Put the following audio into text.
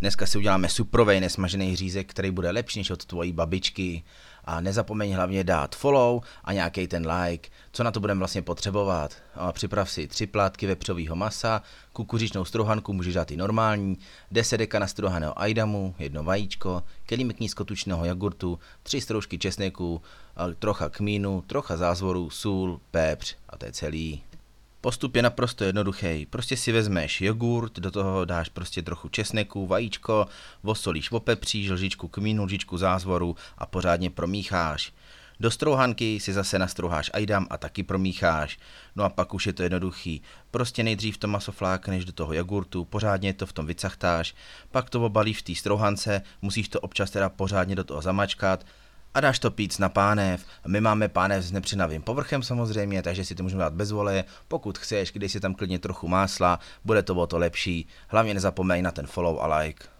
Dneska si uděláme suprovej nesmažený řízek, který bude lepší než od tvojí babičky. A nezapomeň hlavně dát follow a nějaký ten like. Co na to budeme vlastně potřebovat? A připrav si tři plátky vepřového masa, kukuřičnou strouhanku můžeš dát i normální, 10 deka nastrohaného ajdamu, jedno vajíčko, kelímek nízkotučného jogurtu, tři stroužky česneku, trocha kmínu, trocha zázvoru, sůl, pepř a to je celý. Postup je naprosto jednoduchý. Prostě si vezmeš jogurt, do toho dáš prostě trochu česneku, vajíčko, vosolíš, opepříš, lžičku kmínu, lžičku zázvoru a pořádně promícháš. Do strouhanky si zase nastrouháš ajdam a taky promícháš. No a pak už je to jednoduchý. Prostě nejdřív to maso flákneš do toho jogurtu, pořádně to v tom vycachtáš, pak to obalíš v té strouhance, musíš to občas teda pořádně do toho zamačkat, a dáš to pít na pánev. My máme pánev s nepřinavým povrchem samozřejmě, takže si to můžeme dát bez vole. Pokud chceš, když si tam klidně trochu másla, bude to o to lepší. Hlavně nezapomeň na ten follow a like.